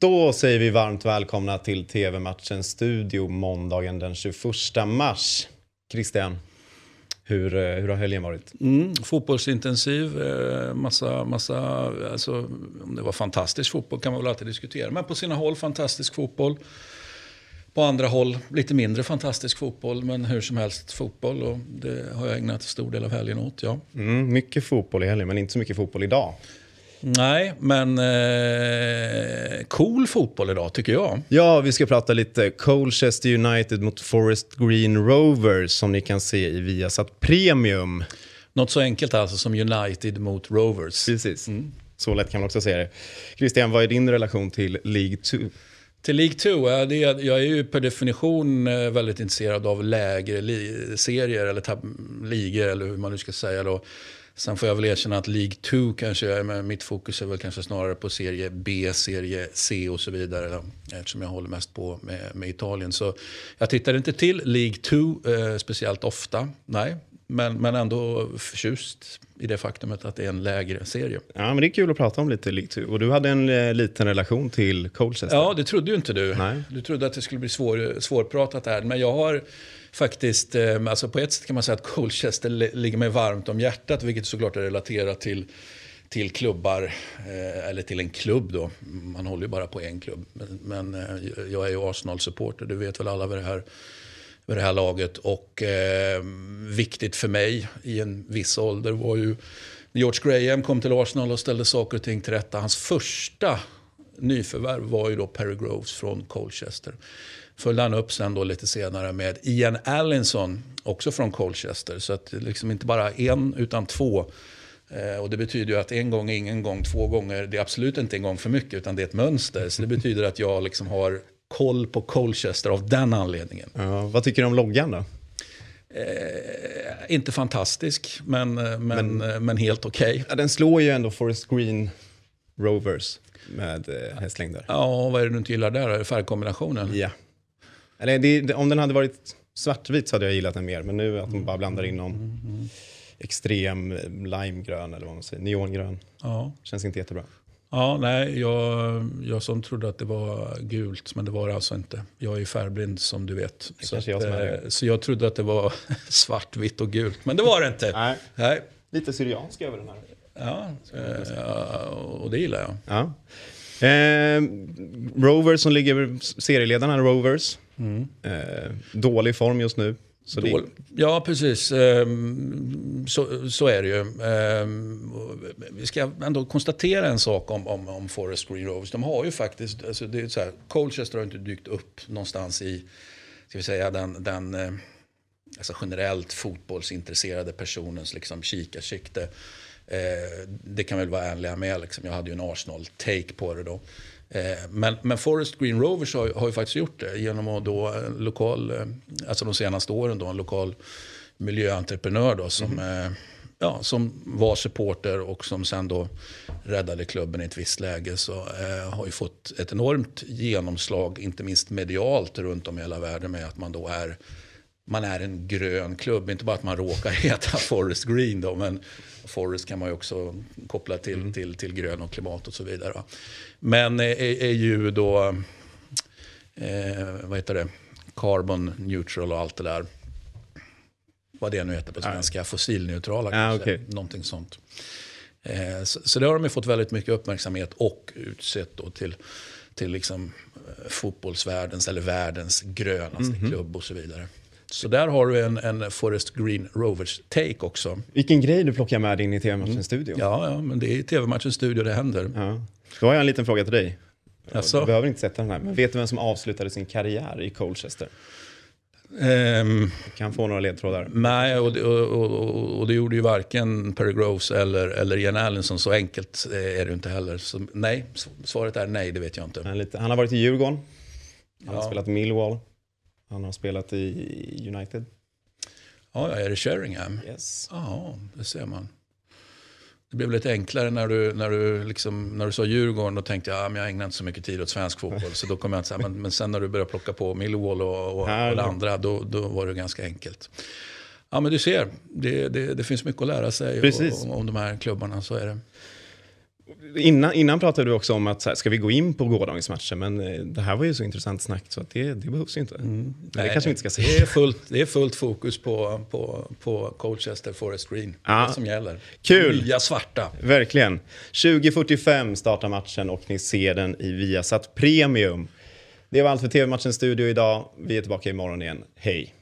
Då säger vi varmt välkomna till TV-matchens studio måndagen den 21 mars. Christian, hur, eh, hur har helgen varit? Mm, fotbollsintensiv, eh, massa, massa, alltså, om det var fantastisk fotboll kan man väl alltid diskutera. Men på sina håll fantastisk fotboll. På andra håll lite mindre fantastisk fotboll, men hur som helst fotboll. Och det har jag ägnat stor del av helgen åt, ja. Mm, mycket fotboll i helgen, men inte så mycket fotboll idag. Nej, men eh, cool fotboll idag tycker jag. Ja, vi ska prata lite Colchester United mot Forest Green Rovers som ni kan se i Viasat Premium. Något så enkelt alltså som United mot Rovers. Precis. Mm. Så lätt kan man också se det. Christian, vad är din relation till League 2? Till League 2, jag är ju per definition eh, väldigt intresserad av lägre serier eller ligor eller hur man nu ska säga. Då. Sen får jag väl erkänna att League 2 kanske men mitt fokus är väl kanske snarare på serie B, serie C och så vidare. Eftersom jag håller mest på med, med Italien. Så jag tittar inte till League 2 eh, speciellt ofta, nej. Men, men ändå förtjust i det faktumet att det är en lägre serie. Ja, men det är kul att prata om lite League 2. Och du hade en eh, liten relation till Colchester. Ja, det trodde ju inte du. Nej. Du trodde att det skulle bli svår, svårpratat här. Men jag har faktiskt, eh, alltså på ett sätt kan man säga att Colchester ligger mig varmt om hjärtat, vilket såklart är relaterat till till klubbar, eh, eller till en klubb då. Man håller ju bara på en klubb. Men, men eh, jag är ju Arsenal-supporter, det vet väl alla vid det här, vid det här laget. Och eh, viktigt för mig i en viss ålder var ju George Graham kom till Arsenal och ställde saker och ting till rätta. Hans första nyförvärv var ju då Perry Groves från Colchester följde han upp sen då lite senare med Ian Allinson, också från Colchester. Så att liksom inte bara en, utan två. Eh, och det betyder ju att en gång är ingen gång, två gånger, det är absolut inte en gång för mycket, utan det är ett mönster. Så det betyder att jag liksom har koll på Colchester av den anledningen. Ja, vad tycker du om loggan då? Eh, inte fantastisk, men, eh, men, men, eh, men helt okej. Okay. Ja, den slår ju ändå Forest Green Rovers med eh, hästlängder. Ja, vad är det du inte gillar där? Färgkombinationen? Ja. Eller det, om den hade varit svartvit så hade jag gillat den mer. Men nu att de bara blandar in någon mm. extrem limegrön eller vad man säger, neongrön. Ja. Känns inte jättebra. Ja, nej, jag, jag som trodde att det var gult, men det var det alltså inte. Jag är ju färgblind som du vet. Så, att, jag eh, så jag trodde att det var svartvitt och gult, men det var det inte. Nej. nej. Lite syriansk över den här. Ja, eh, och det gillar jag. Ja. Eh, Rovers som ligger, serieledarna Rovers. Mm. Eh, dålig form just nu. Så det... Ja, precis. Ehm, så, så är det ju. Ehm, vi ska ändå konstatera en sak om, om, om Forest Green Rovers. De har ju faktiskt, alltså det är så här, Colchester har inte dykt upp någonstans i, ska vi säga, den, den eh, alltså generellt fotbollsintresserade personens liksom kikarsikte. Eh, det kan väl vara ärliga med. Liksom. Jag hade ju en Arsenal-take på det då. Eh, men, men Forest Green Rovers har, har ju faktiskt gjort det genom att då lokal, eh, alltså de senaste åren då, en lokal miljöentreprenör då, som, mm. ja, som var supporter och som sen då räddade klubben i ett visst läge. Så eh, har ju fått ett enormt genomslag, inte minst medialt runt om i hela världen med att man då är man är en grön klubb. Inte bara att man råkar heta Forest Green då, men Forest kan man ju också koppla till, mm. till, till grön och klimat och så vidare. Men är, är ju då, eh, vad heter det, carbon neutral och allt det där. Vad det nu heter på svenska, ah. fossilneutrala ah, okay. någonting sånt. Eh, så, så det har de fått väldigt mycket uppmärksamhet och utsett då till, till liksom, eh, fotbollsvärldens eller världens grönaste mm -hmm. klubb och så vidare. Så där har du en, en Forest Green Rovers-take också. Vilken grej du plockar med in i TV-matchens mm. studio. Ja, ja, men det är i TV-matchens studio det händer. Ja. Då har jag en liten fråga till dig. Alltså? Du behöver inte sätta den här, men vet du vem som avslutade sin karriär i Colchester? Um, du kan få några ledtrådar. Nej, och det, och, och, och det gjorde ju varken Perry Groves eller, eller Ian Allinson. Så enkelt är det inte heller. Så nej, svaret är nej, det vet jag inte. Han, lite, han har varit i Djurgården. Han ja. har spelat Millwall. Han har spelat i United. Ja, är det Sheringham? Yes. Ja, det ser man. Det blev lite enklare när du, när du, liksom, när du sa Djurgården. Då tänkte jag att ja, jag ägnar inte så mycket tid åt svensk fotboll. Så då kom jag säga, men, men sen när du började plocka på Millwall och, och, och det andra, då, då var det ganska enkelt. Ja, men du ser, det, det, det finns mycket att lära sig om, om de här klubbarna. Så är det. Innan, innan pratade du också om att här, ska vi gå in på gårdagens matcher, men eh, det här var ju så intressant snack så att det, det behövs ju inte. Mm. Nej, det kanske vi inte ska säga. Det är fullt, det är fullt fokus på, på, på Colchester Forest Green. Ja. Det som gäller. Kul! Nya svarta. Verkligen. 20.45 startar matchen och ni ser den i Viasat Premium. Det var allt för TV-matchens studio idag. Vi är tillbaka imorgon igen. Hej!